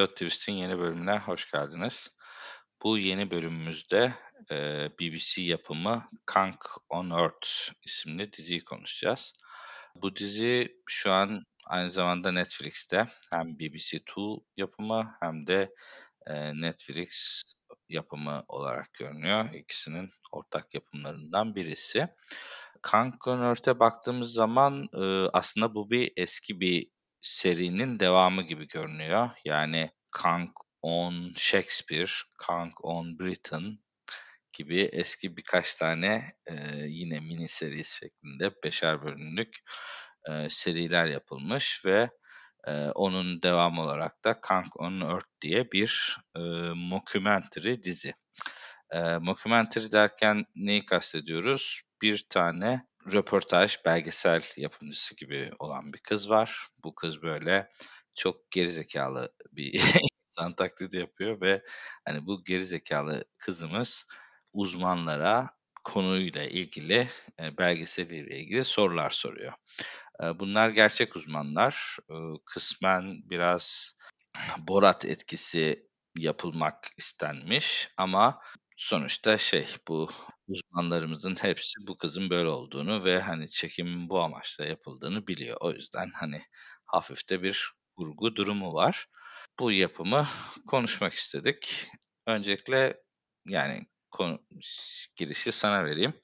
Pilot Twist'in yeni bölümüne hoş geldiniz. Bu yeni bölümümüzde e, BBC yapımı Kang on Earth isimli diziyi konuşacağız. Bu dizi şu an aynı zamanda Netflix'te hem BBC Two yapımı hem de e, Netflix yapımı olarak görünüyor. İkisinin ortak yapımlarından birisi. Kang on Earth'e baktığımız zaman e, aslında bu bir eski bir serinin devamı gibi görünüyor. Yani Kang on Shakespeare, Kang on Britain gibi eski birkaç tane e, yine mini seri şeklinde beşer bölümlük e, seriler yapılmış ve e, onun devamı olarak da Kang on Earth diye bir e, mockumentary dizi. E, mockumentary derken neyi kastediyoruz? Bir tane röportaj, belgesel yapımcısı gibi olan bir kız var. Bu kız böyle çok gerizekalı bir insan taklidi yapıyor ve hani bu gerizekalı kızımız uzmanlara konuyla ilgili, e, belgeseliyle ilgili sorular soruyor. E, bunlar gerçek uzmanlar. E, kısmen biraz Borat etkisi yapılmak istenmiş ama sonuçta şey bu uzmanlarımızın hepsi bu kızın böyle olduğunu ve hani çekimin bu amaçla yapıldığını biliyor. O yüzden hani hafif de bir kurgu durumu var. Bu yapımı konuşmak istedik. Öncelikle yani konu, girişi sana vereyim.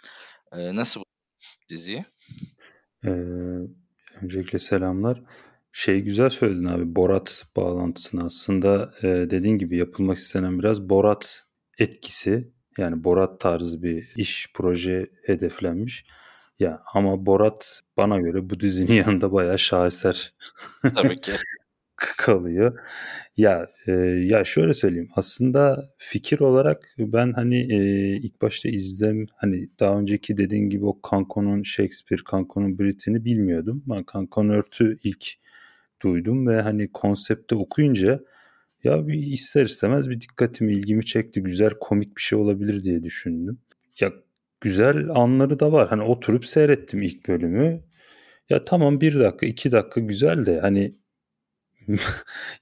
Ee, nasıl bu diziyi? Ee, öncelikle selamlar. Şey güzel söyledin abi Borat bağlantısını aslında e, dediğin gibi yapılmak istenen biraz Borat etkisi yani Borat tarzı bir iş proje hedeflenmiş. Ya ama Borat bana göre bu dizinin yanında bayağı şaheser. Tabii ki. kalıyor. Ya e, ya şöyle söyleyeyim. Aslında fikir olarak ben hani e, ilk başta izlem hani daha önceki dediğin gibi o Kanko'nun Shakespeare, Kanko'nun Brit'ini bilmiyordum. Ben Kankon Örtü ilk duydum ve hani konsepte okuyunca ya bir ister istemez bir dikkatimi, ilgimi çekti. Güzel komik bir şey olabilir diye düşündüm. Ya güzel anları da var. Hani oturup seyrettim ilk bölümü. Ya tamam bir dakika, iki dakika güzel de hani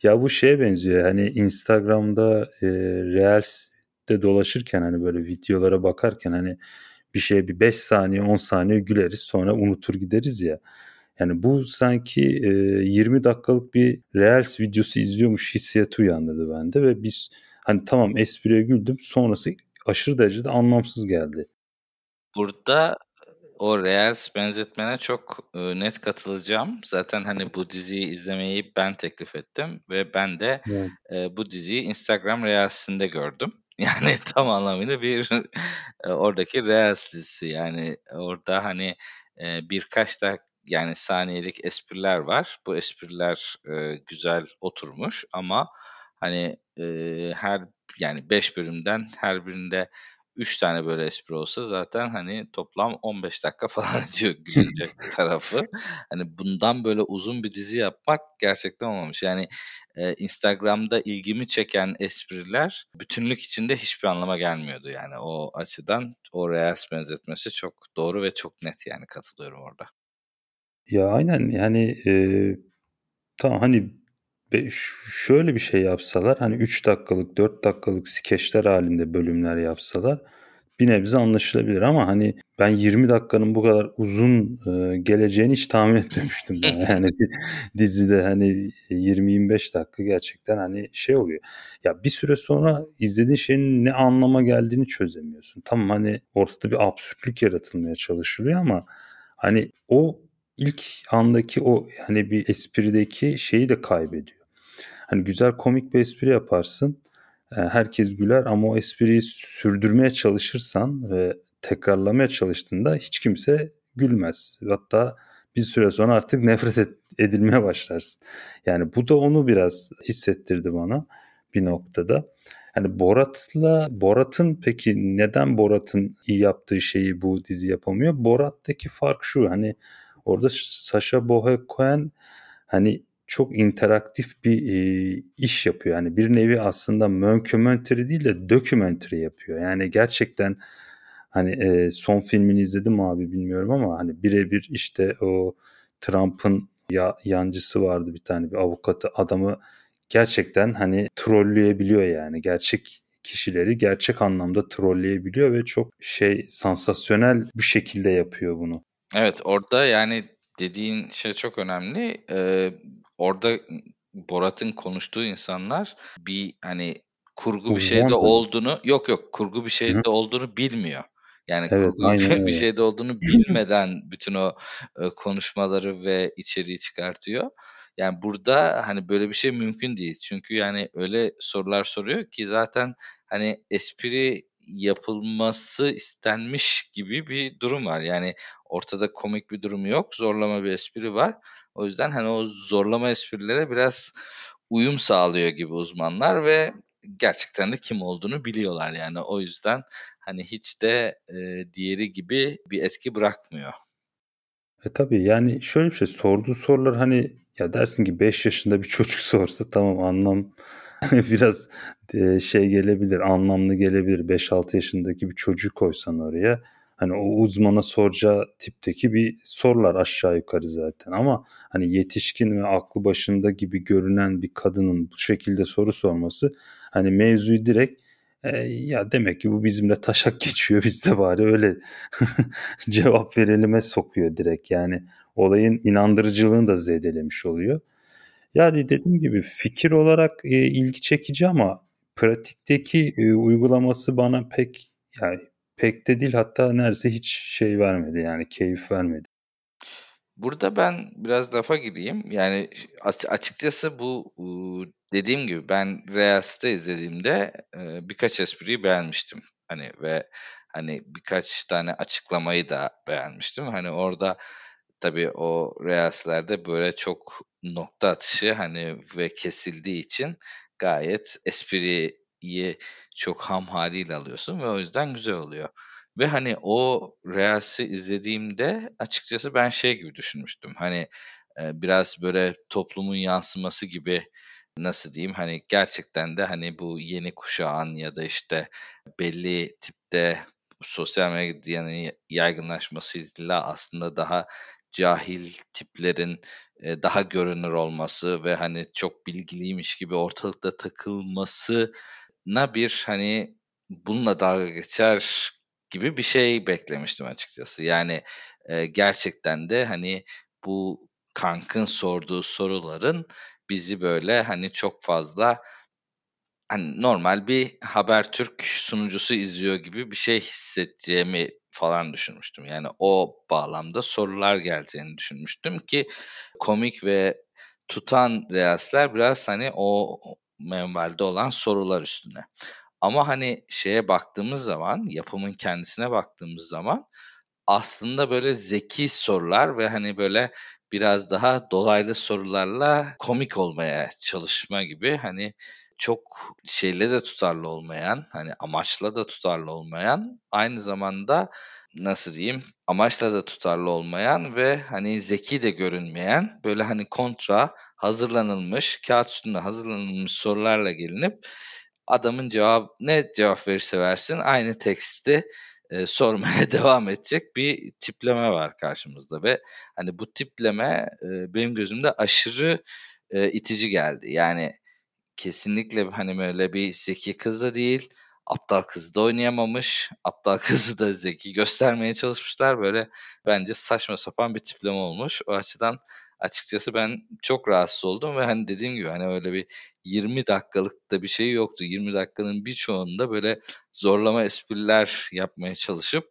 ya bu şeye benziyor. Hani Instagram'da e, Reels'de dolaşırken hani böyle videolara bakarken hani bir şeye bir 5 saniye 10 saniye güleriz sonra unutur gideriz ya. Yani bu sanki e, 20 dakikalık bir Reels videosu izliyormuş hissiyatı uyandırdı bende ve biz hani tamam espriye güldüm sonrası aşırı derecede anlamsız geldi. Burada o Reels benzetmene çok e, net katılacağım. Zaten hani bu diziyi izlemeyi ben teklif ettim ve ben de evet. e, bu diziyi Instagram Reels'inde gördüm. Yani tam anlamıyla bir e, oradaki Reels dizisi. Yani orada hani e, birkaç da yani saniyelik espriler var. Bu espriler e, güzel oturmuş ama hani e, her yani 5 bölümden her birinde 3 tane böyle espri olsa zaten hani toplam 15 dakika falan ediyor gülecek tarafı. Hani bundan böyle uzun bir dizi yapmak gerçekten olmamış. Yani e, Instagram'da ilgimi çeken espriler bütünlük içinde hiçbir anlama gelmiyordu. Yani o açıdan o Reels benzetmesi çok doğru ve çok net yani katılıyorum orada. Ya aynen yani e, tamam hani şöyle bir şey yapsalar hani 3 dakikalık 4 dakikalık skeçler halinde bölümler yapsalar bir nebze anlaşılabilir ama hani ben 20 dakikanın bu kadar uzun e, geleceğini hiç tahmin etmemiştim ben. Yani dizide hani 20-25 dakika gerçekten hani şey oluyor. Ya bir süre sonra izlediğin şeyin ne anlama geldiğini çözemiyorsun. Tamam hani ortada bir absürtlük yaratılmaya çalışılıyor ama hani o ilk andaki o hani bir esprideki şeyi de kaybediyor. Hani güzel komik bir espri yaparsın. E, herkes güler ama o espriyi sürdürmeye çalışırsan ve tekrarlamaya çalıştığında hiç kimse gülmez. Hatta bir süre sonra artık nefret edilmeye başlarsın. Yani bu da onu biraz hissettirdi bana bir noktada. Hani Borat'la Borat'ın peki neden Borat'ın iyi yaptığı şeyi bu dizi yapamıyor? Borat'taki fark şu hani Orada Sasha Bohe Cohen hani çok interaktif bir e, iş yapıyor. Yani bir nevi aslında mockumentary değil de documentary yapıyor. Yani gerçekten hani e, son filmini izledim abi bilmiyorum ama hani birebir işte o Trump'ın ya, yancısı vardı bir tane bir avukatı adamı gerçekten hani trolleyebiliyor yani. Gerçek kişileri gerçek anlamda trolleyebiliyor ve çok şey sansasyonel bir şekilde yapıyor bunu. Evet orada yani dediğin şey çok önemli. Ee, orada Borat'ın konuştuğu insanlar bir hani kurgu bir şeyde olduğunu yok yok kurgu bir şeyde Hı. olduğunu bilmiyor. Yani evet, kurgu bir şeyde olduğunu bilmeden bütün o e, konuşmaları ve içeriği çıkartıyor. Yani burada hani böyle bir şey mümkün değil. Çünkü yani öyle sorular soruyor ki zaten hani espri yapılması istenmiş gibi bir durum var. Yani ortada komik bir durum yok. Zorlama bir espri var. O yüzden hani o zorlama esprilere biraz uyum sağlıyor gibi uzmanlar ve gerçekten de kim olduğunu biliyorlar yani. O yüzden hani hiç de e, diğeri gibi bir etki bırakmıyor. E tabii yani şöyle bir şey sorduğu sorular hani ya dersin ki 5 yaşında bir çocuk sorsa tamam anlam biraz e, şey gelebilir, anlamlı gelebilir. 5-6 yaşındaki bir çocuk koysan oraya hani o uzmana soracağı tipteki bir sorular aşağı yukarı zaten ama hani yetişkin ve aklı başında gibi görünen bir kadının bu şekilde soru sorması hani mevzuyu direkt e, ya demek ki bu bizimle taşak geçiyor biz de bari öyle cevap verelim'e sokuyor direkt yani olayın inandırıcılığını da zedelemiş oluyor. Yani dediğim gibi fikir olarak e, ilgi çekici ama pratikteki e, uygulaması bana pek yani pek de değil hatta neredeyse hiç şey vermedi yani keyif vermedi. Burada ben biraz lafa gireyim. Yani açıkçası bu dediğim gibi ben Reels'te izlediğimde birkaç espriyi beğenmiştim. Hani ve hani birkaç tane açıklamayı da beğenmiştim. Hani orada tabii o Reels'lerde böyle çok nokta atışı hani ve kesildiği için gayet espriyi çok ham haliyle alıyorsun ve o yüzden güzel oluyor. Ve hani o Reels'i izlediğimde açıkçası ben şey gibi düşünmüştüm. Hani e, biraz böyle toplumun yansıması gibi nasıl diyeyim hani gerçekten de hani bu yeni kuşağın ya da işte belli tipte sosyal medyanın yaygınlaşmasıyla aslında daha cahil tiplerin e, daha görünür olması ve hani çok bilgiliymiş gibi ortalıkta takılmasına bir hani bununla dalga geçer gibi bir şey beklemiştim açıkçası. Yani e, gerçekten de hani bu Kank'ın sorduğu soruların bizi böyle hani çok fazla hani normal bir Habertürk sunucusu izliyor gibi bir şey hissedeceğimi falan düşünmüştüm. Yani o bağlamda sorular geleceğini düşünmüştüm ki komik ve tutan reelsler biraz hani o menvalde olan sorular üstüne. Ama hani şeye baktığımız zaman, yapımın kendisine baktığımız zaman aslında böyle zeki sorular ve hani böyle biraz daha dolaylı sorularla komik olmaya çalışma gibi hani çok şeyle de tutarlı olmayan, hani amaçla da tutarlı olmayan, aynı zamanda nasıl diyeyim amaçla da tutarlı olmayan ve hani zeki de görünmeyen böyle hani kontra hazırlanılmış kağıt üstünde hazırlanılmış sorularla gelinip adamın cevap ne cevap verirse versin aynı teksti e, sormaya devam edecek bir tipleme var karşımızda ve hani bu tipleme e, benim gözümde aşırı e, itici geldi. Yani kesinlikle hani böyle bir zeki kız da değil aptal kızı da oynayamamış. Aptal kızı da zeki göstermeye çalışmışlar. Böyle bence saçma sapan bir tipleme olmuş. O açıdan açıkçası ben çok rahatsız oldum ve hani dediğim gibi hani öyle bir 20 dakikalık da bir şey yoktu. 20 dakikanın birçoğunda böyle zorlama espriler yapmaya çalışıp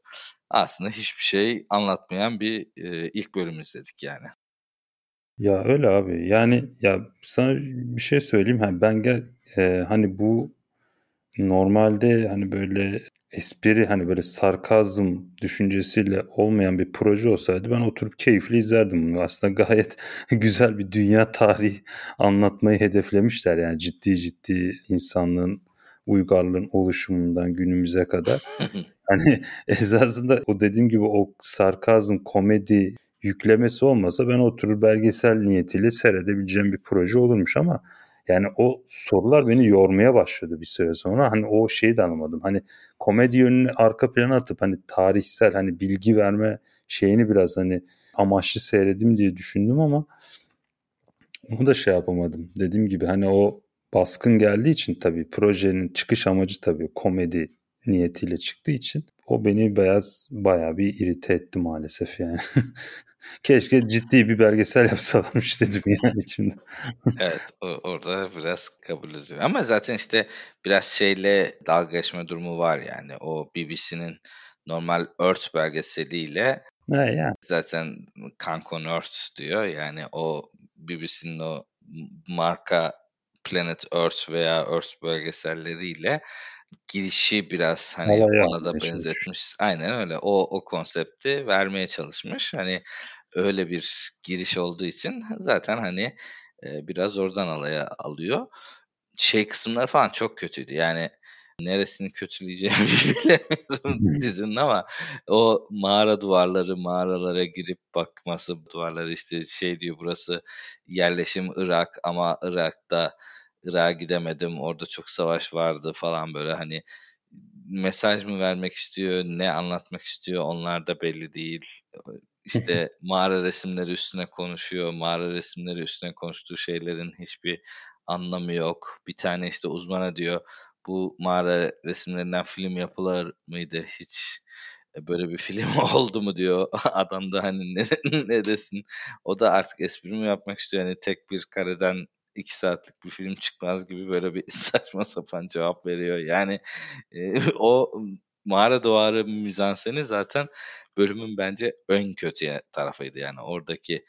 aslında hiçbir şey anlatmayan bir e, ilk bölüm izledik yani. Ya öyle abi. Yani ya sana bir şey söyleyeyim. Ha, ben gel e, hani bu normalde hani böyle espri hani böyle sarkazm düşüncesiyle olmayan bir proje olsaydı ben oturup keyifli izlerdim bunu. Aslında gayet güzel bir dünya tarihi anlatmayı hedeflemişler yani ciddi ciddi insanlığın uygarlığın oluşumundan günümüze kadar. hani esasında o dediğim gibi o sarkazm, komedi yüklemesi olmasa ben oturur belgesel niyetiyle seyredebileceğim bir proje olurmuş ama yani o sorular beni yormaya başladı bir süre sonra. Hani o şeyi de anlamadım. Hani komedi yönünü arka plana atıp hani tarihsel hani bilgi verme şeyini biraz hani amaçlı seyredim diye düşündüm ama onu da şey yapamadım. Dediğim gibi hani o baskın geldiği için tabii projenin çıkış amacı tabii komedi niyetiyle çıktığı için o beni beyaz bayağı bir irite etti maalesef yani. Keşke ciddi bir belgesel yapsalarmış dedim yani içimde. evet o, orada biraz kabul ediyor. Ama zaten işte biraz şeyle dalga geçme durumu var yani. O BBC'nin normal Earth belgeseliyle He yani. zaten Cancun Earth diyor. Yani o BBC'nin o marka Planet Earth veya Earth belgeselleriyle girişi biraz hani Havaya ona da benzetmiş. Aynen öyle. O o konsepti vermeye çalışmış. Hani öyle bir giriş olduğu için zaten hani e, biraz oradan alaya alıyor. Şey kısımları falan çok kötüydü. Yani neresini kötüleyeceğimi bilemiyorum dizinin ama o mağara duvarları, mağaralara girip bakması duvarları işte şey diyor burası yerleşim Irak ama Irak'ta Irak'a gidemedim orada çok savaş vardı falan böyle hani mesaj mı vermek istiyor, ne anlatmak istiyor onlar da belli değil. İşte mağara resimleri üstüne konuşuyor. Mağara resimleri üstüne konuştuğu şeylerin hiçbir anlamı yok. Bir tane işte uzmana diyor bu mağara resimlerinden film yapılır mıydı hiç böyle bir film oldu mu diyor. Adam da hani ne, ne desin. O da artık espri mi yapmak istiyor. Hani tek bir kareden iki saatlik bir film çıkmaz gibi böyle bir saçma sapan cevap veriyor. Yani e, o mağara duvarı mizanseni zaten bölümün bence ön kötü tarafıydı. Yani oradaki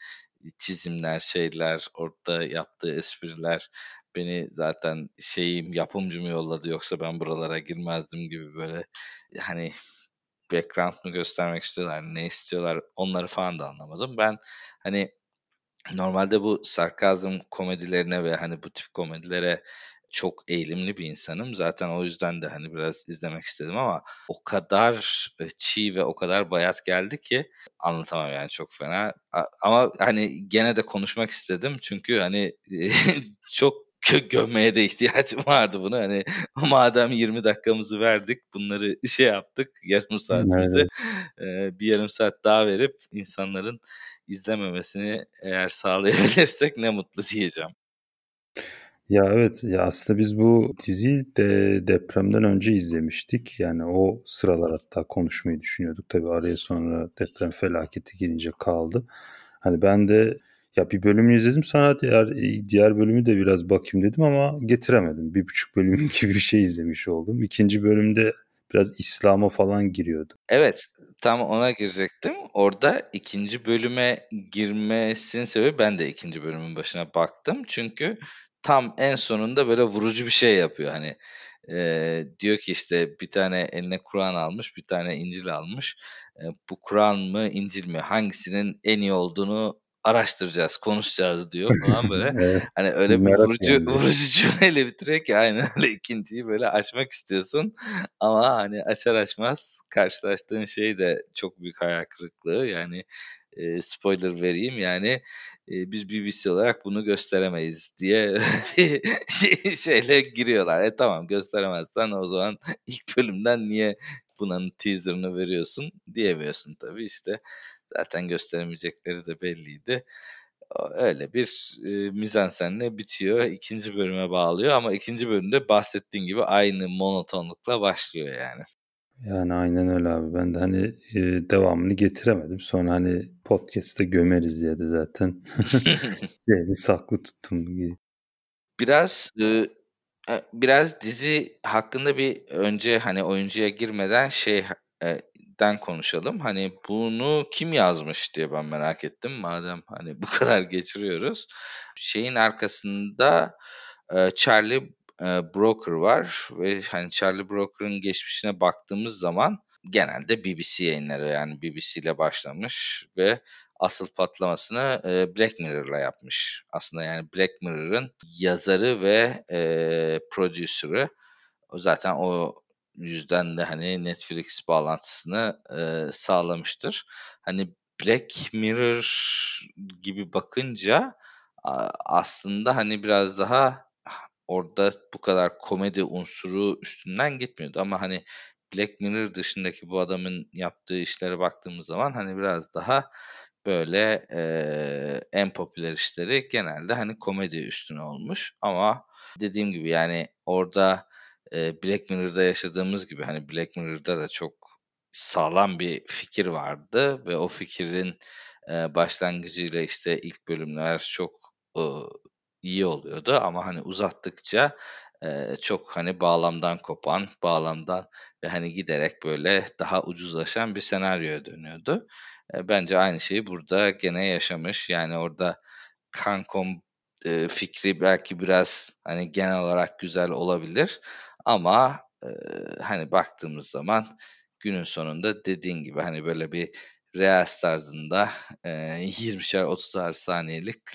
çizimler, şeyler, orada yaptığı espriler beni zaten şeyim yapımcı mı yolladı yoksa ben buralara girmezdim gibi böyle hani background mı göstermek istiyorlar, ne istiyorlar onları falan da anlamadım. Ben hani normalde bu sarkazm komedilerine ve hani bu tip komedilere çok eğilimli bir insanım. Zaten o yüzden de hani biraz izlemek istedim ama o kadar e, çiğ ve o kadar bayat geldi ki anlatamam yani çok fena. Ama hani gene de konuşmak istedim çünkü hani çok gömmeye de ihtiyacım vardı bunu. Hani madem 20 dakikamızı verdik bunları şey yaptık yarım saatimizi evet. e, bir yarım saat daha verip insanların izlememesini eğer sağlayabilirsek ne mutlu diyeceğim. Ya evet ya aslında biz bu diziyi de depremden önce izlemiştik. Yani o sıralar hatta konuşmayı düşünüyorduk. Tabii araya sonra deprem felaketi girince kaldı. Hani ben de ya bir bölümü izledim sonra diğer, diğer bölümü de biraz bakayım dedim ama getiremedim. Bir buçuk bölüm gibi bir şey izlemiş oldum. İkinci bölümde biraz İslam'a falan giriyordu. Evet tam ona girecektim. Orada ikinci bölüme girmesinin sebebi ben de ikinci bölümün başına baktım. Çünkü tam en sonunda böyle vurucu bir şey yapıyor. Hani e, diyor ki işte bir tane eline Kur'an almış, bir tane İncil almış. E, bu Kur'an mı, İncil mi? Hangisinin en iyi olduğunu araştıracağız, konuşacağız diyor falan böyle. evet, hani öyle bir vurucu, yani. vurucu cümleyle bitiriyor ki aynen öyle ikinciyi böyle açmak istiyorsun. Ama hani açar açmaz karşılaştığın şey de çok büyük hayal kırıklığı. Yani e, spoiler vereyim yani e, biz BBC olarak bunu gösteremeyiz diye şey, şeyle giriyorlar. E tamam gösteremezsen o zaman ilk bölümden niye bunun teaserını veriyorsun diyemiyorsun tabii işte zaten gösteremeyecekleri de belliydi. Öyle bir e, mizansenle bitiyor. ikinci bölüme bağlıyor ama ikinci bölümde bahsettiğin gibi aynı monotonlukla başlıyor yani. Yani aynen öyle abi. Ben de hani e, devamını getiremedim. Sonra hani podcast'te gömeriz diye de zaten yani saklı tuttum. Biraz e, biraz dizi hakkında bir önce hani oyuncuya girmeden şey e, den konuşalım. Hani bunu kim yazmış diye ben merak ettim. Madem hani bu kadar geçiriyoruz. Şeyin arkasında e, Charlie e, Broker var ve hani Charlie Broker'ın geçmişine baktığımız zaman genelde BBC yayınları yani BBC ile başlamış ve asıl patlamasını e, Black Mirror'la yapmış. Aslında yani Black Mirror'ın yazarı ve e, prodüsörü. Zaten o yüzden de hani Netflix bağlantısını e, sağlamıştır. Hani Black Mirror gibi bakınca aslında hani biraz daha orada bu kadar komedi unsuru üstünden gitmiyordu ama hani Black Mirror dışındaki bu adamın yaptığı işlere baktığımız zaman hani biraz daha böyle eee, en popüler işleri genelde hani komedi üstüne olmuş. Ama dediğim gibi yani orada eee, Black Mirror'da yaşadığımız gibi hani Black Mirror'da da çok sağlam bir fikir vardı ve o fikrin eee, başlangıcıyla işte ilk bölümler çok ııı, iyi oluyordu ama hani uzattıkça çok hani bağlamdan kopan, bağlamdan ve hani giderek böyle daha ucuzlaşan bir senaryoya dönüyordu. Bence aynı şeyi burada gene yaşamış. Yani orada Kankom fikri belki biraz hani genel olarak güzel olabilir ama hani baktığımız zaman günün sonunda dediğin gibi hani böyle bir Reels tarzında eee 20'şer 30'ar saniyelik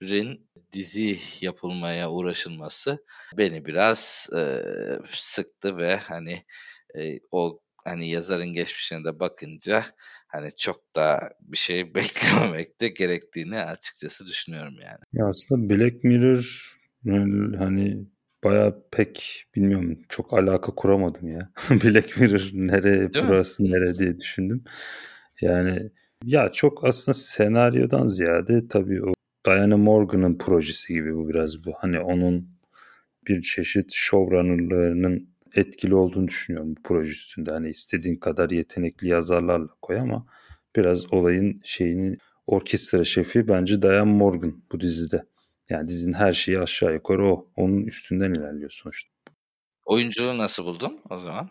kliplerin dizi yapılmaya uğraşılması beni biraz eee, sıktı ve hani eee, o hani yazarın geçmişine de bakınca hani çok da bir şey beklememek de gerektiğini açıkçası düşünüyorum yani. Ya aslında Black Mirror hani bayağı pek bilmiyorum çok alaka kuramadım ya. Black Mirror nereye Değil mi? burası nere diye düşündüm. Yani ya çok aslında senaryodan ziyade tabii o Diana Morgan'ın projesi gibi bu biraz bu. Hani onun bir çeşit showrunnerlarının etkili olduğunu düşünüyorum bu proje üstünde. Hani istediğin kadar yetenekli yazarlarla koy ama biraz olayın şeyini orkestra şefi bence Diane Morgan bu dizide. Yani dizinin her şeyi aşağı yukarı o. Onun üstünden ilerliyor sonuçta. Oyunculuğu nasıl buldun o zaman?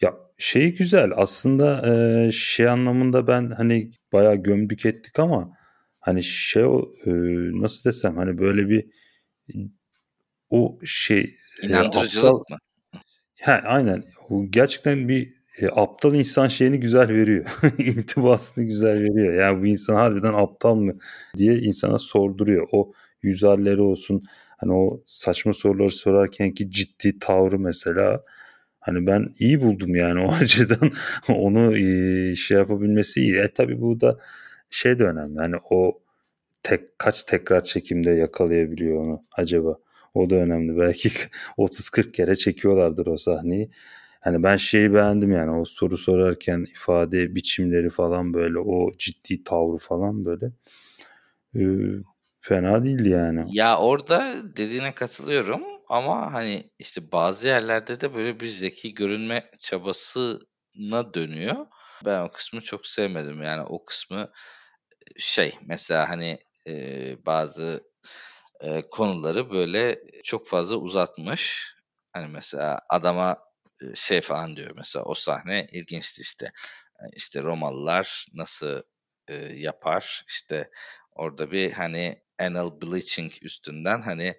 Ya şey güzel aslında şey anlamında ben hani bayağı gömdük ettik ama hani şey e, nasıl desem hani böyle bir o şey e, İnandırıcılık aptal mı? he, aynen o gerçekten bir e, aptal insan şeyini güzel veriyor. İntibasını güzel veriyor. Yani bu insan harbiden aptal mı diye insana sorduruyor. O yüz halleri olsun hani o saçma soruları sorarken ki ciddi tavrı mesela hani ben iyi buldum yani o açıdan onu e, şey yapabilmesi iyi. E tabi bu da şey de önemli hani o tek kaç tekrar çekimde yakalayabiliyor onu acaba? O da önemli. Belki 30-40 kere çekiyorlardır o sahneyi. Hani ben şeyi beğendim yani o soru sorarken ifade biçimleri falan böyle o ciddi tavrı falan böyle e, fena değildi yani. Ya orada dediğine katılıyorum ama hani işte bazı yerlerde de böyle bir zeki görünme çabasına dönüyor. Ben o kısmı çok sevmedim. Yani o kısmı şey mesela hani e, bazı e, konuları böyle çok fazla uzatmış. Hani mesela adama şey falan diyor mesela o sahne ilginçti işte. İşte Romalılar nasıl e, yapar? İşte orada bir hani anal bleaching üstünden hani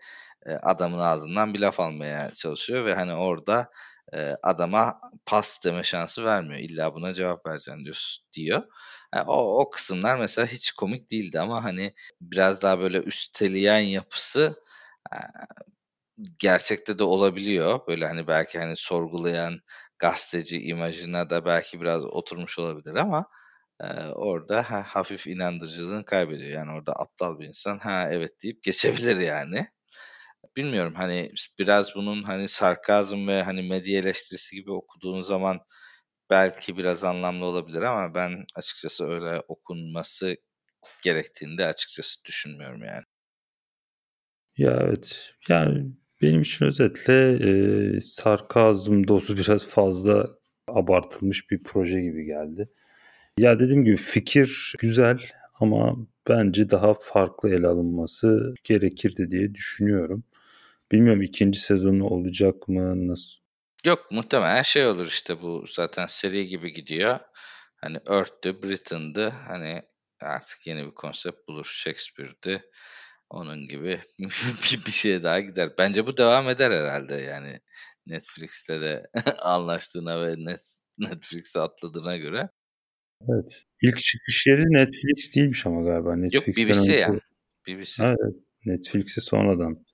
e, adamın ağzından bir laf almaya çalışıyor ve hani orada e, adama pas deme şansı vermiyor. İlla buna cevap vereceksin diyor. diyor. Yani o, o kısımlar mesela hiç komik değildi ama hani biraz daha böyle üsteleyen yapısı e, gerçekte de olabiliyor. Böyle hani belki hani sorgulayan gazeteci imajına da belki biraz oturmuş olabilir ama e, orada ha, hafif inandırıcılığını kaybediyor. Yani orada aptal bir insan ha evet deyip geçebilir yani. Bilmiyorum hani biraz bunun hani sarkazm ve hani medya eleştirisi gibi okuduğun zaman belki biraz anlamlı olabilir ama ben açıkçası öyle okunması gerektiğini de açıkçası düşünmüyorum yani. Ya evet. Yani benim için özetle e, sarkazm dozu biraz fazla abartılmış bir proje gibi geldi. Ya dediğim gibi fikir güzel ama bence daha farklı ele alınması gerekirdi diye düşünüyorum. Bilmiyorum ikinci sezonu olacak mı nasıl? Yok muhtemelen şey olur işte bu zaten seri gibi gidiyor. Hani Earth'tü, Britain'dı. Hani artık yeni bir konsept bulur. Shakespeare'di. Onun gibi bir, bir şeye daha gider. Bence bu devam eder herhalde yani. Netflix'le de anlaştığına ve Net, Netflix'e atladığına göre. Evet. İlk çıkış yeri Netflix değilmiş ama galiba. Yok Netflix'ten BBC önce. ya. BBC. Evet. Netflix'e sonradan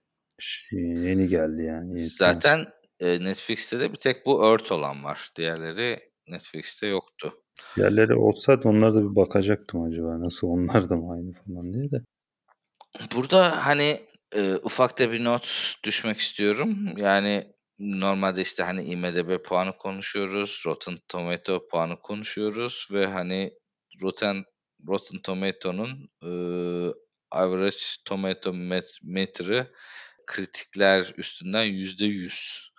yeni geldi yani. Yeni Zaten e, Netflix'te de bir tek bu Earth olan var. Diğerleri Netflix'te yoktu. Yerleri olsaydı onlara da bir bakacaktım acaba. Nasıl onlar da mı aynı falan diye de. Burada hani e, ufak da bir not düşmek istiyorum. Yani normalde işte hani IMDb puanı konuşuyoruz, Rotten Tomato puanı konuşuyoruz ve hani Rotten Rotten Tomatoes'un e, average tomato meter'ı kritikler üstünden %100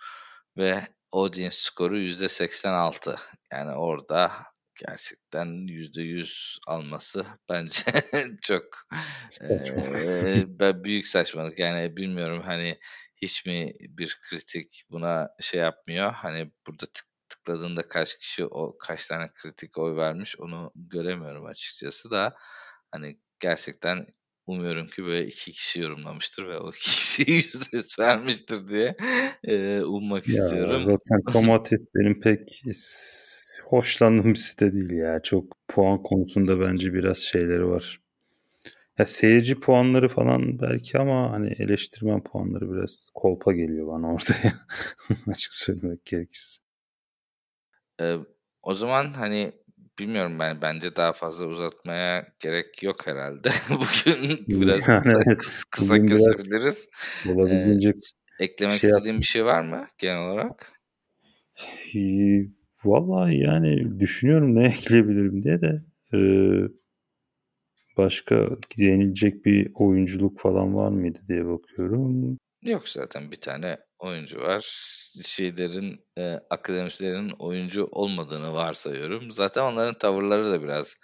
ve audience skoru %86. Yani orada gerçekten %100 alması bence çok e, ben büyük saçmalık. Yani bilmiyorum hani hiç mi bir kritik buna şey yapmıyor. Hani burada tık, tıkladığında kaç kişi o kaç tane kritik oy vermiş onu göremiyorum açıkçası da hani gerçekten umuyorum ki böyle iki kişi yorumlamıştır ve o kişi yüzde yüz vermiştir diye e, ummak ya, istiyorum. Rotten Tomatoes benim pek hoşlandığım bir site değil ya. Çok puan konusunda bence biraz şeyleri var. Ya seyirci puanları falan belki ama hani eleştirmen puanları biraz kolpa geliyor bana orada ya. Açık söylemek gerekirse. Ee, o zaman hani bilmiyorum ben bence daha fazla uzatmaya gerek yok herhalde. Bugün biraz yani kısa, evet, kısa, bugün kesebiliriz. Olabildiğince ee, eklemek şey istediğin bir şey var mı genel olarak? Vallahi yani düşünüyorum ne ekleyebilirim diye de e, başka denilecek bir oyunculuk falan var mıydı diye bakıyorum. Yok zaten bir tane oyuncu var. Şeylerin, eee, akademisyenlerin oyuncu olmadığını varsayıyorum. Zaten onların tavırları da biraz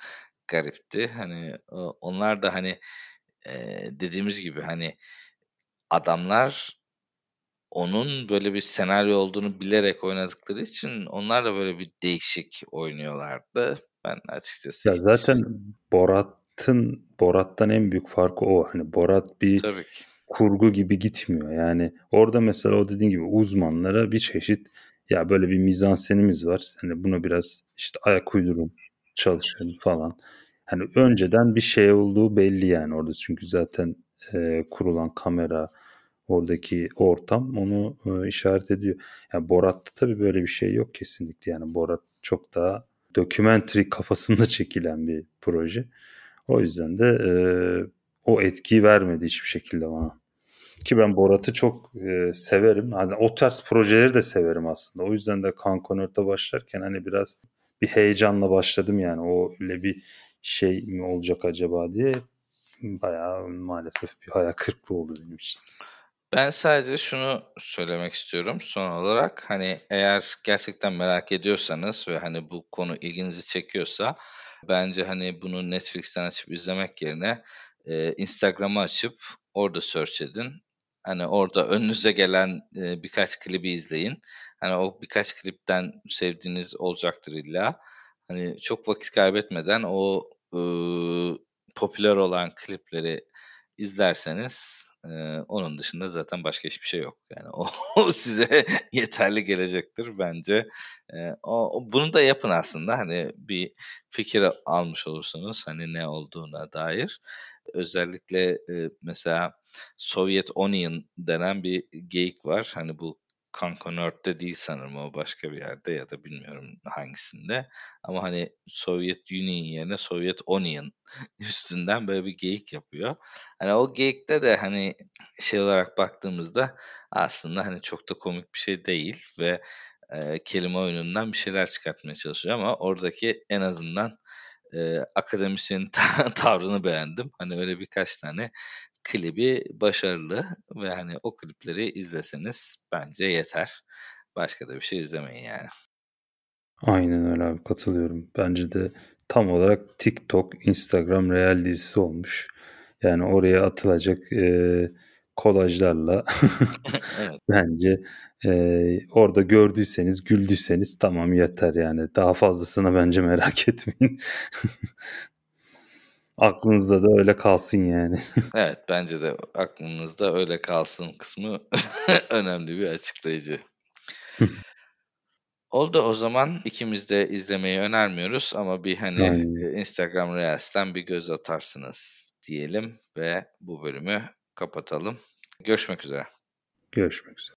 garipti. Hani, o onlar da, hani, eee, dediğimiz gibi, hani, adamlar onun böyle bir senaryo olduğunu bilerek oynadıkları için onlar da böyle bir değişik oynuyorlardı. Ben açıkçası Ya hiç zaten Borat'ın Borat'tan en büyük farkı o. Hani Borat bir Tabii ki kurgu gibi gitmiyor. Yani orada mesela o dediğin gibi uzmanlara bir çeşit ya böyle bir mizansenimiz var. Hani buna biraz işte ayak uydurun, çalışın falan. Hani önceden bir şey olduğu belli yani orada çünkü zaten e, kurulan kamera, oradaki ortam onu e, işaret ediyor. Yani Borat'ta tabii böyle bir şey yok kesinlikle. Yani Borat çok daha dokumentary kafasında çekilen bir proje. O yüzden de e, o etkiyi vermedi hiçbir şekilde bana. Ki ben Borat'ı çok e, severim. Hani o tarz projeleri de severim aslında. O yüzden de Kankonört'e başlarken hani biraz bir heyecanla başladım yani. O öyle bir şey mi olacak acaba diye bayağı maalesef bir hayal kırıklığı oldu benim için. Ben sadece şunu söylemek istiyorum son olarak. Hani eğer gerçekten merak ediyorsanız ve hani bu konu ilginizi çekiyorsa bence hani bunu Netflix'ten açıp izlemek yerine e, Instagram'ı açıp orada search edin. Hani orada önünüze gelen e, birkaç klibi izleyin. Hani o birkaç klipten sevdiğiniz olacaktır illa. Hani çok vakit kaybetmeden o e, popüler olan klipleri izlerseniz onun dışında zaten başka hiçbir şey yok. Yani o, o size yeterli gelecektir bence. E, o, bunu da yapın aslında. Hani bir fikir almış olursunuz hani ne olduğuna dair. Özellikle e, mesela Soviet Onion denen bir geyik var. Hani bu Conconord'da değil sanırım o başka bir yerde ya da bilmiyorum hangisinde. Ama hani Soviet Union yerine Soviet Onion üstünden böyle bir geyik yapıyor. Hani o geyikte de hani şey olarak baktığımızda aslında hani çok da komik bir şey değil ve e, kelime oyunundan bir şeyler çıkartmaya çalışıyor ama oradaki en azından e, akademisyenin tavrını beğendim. Hani öyle birkaç tane klibi başarılı ve hani o klipleri izleseniz bence yeter. Başka da bir şey izlemeyin yani. Aynen öyle abi katılıyorum. Bence de tam olarak TikTok, Instagram real dizisi olmuş. Yani oraya atılacak e, kolajlarla evet. bence e, orada gördüyseniz, güldüyseniz tamam yeter yani. Daha fazlasını bence merak etmeyin. Aklınızda da öyle kalsın yani. evet bence de aklınızda öyle kalsın kısmı önemli bir açıklayıcı. Oldu o zaman ikimiz de izlemeyi önermiyoruz ama bir hani Aynen. Instagram Reels'ten bir göz atarsınız diyelim ve bu bölümü kapatalım. Görüşmek üzere. Görüşmek üzere.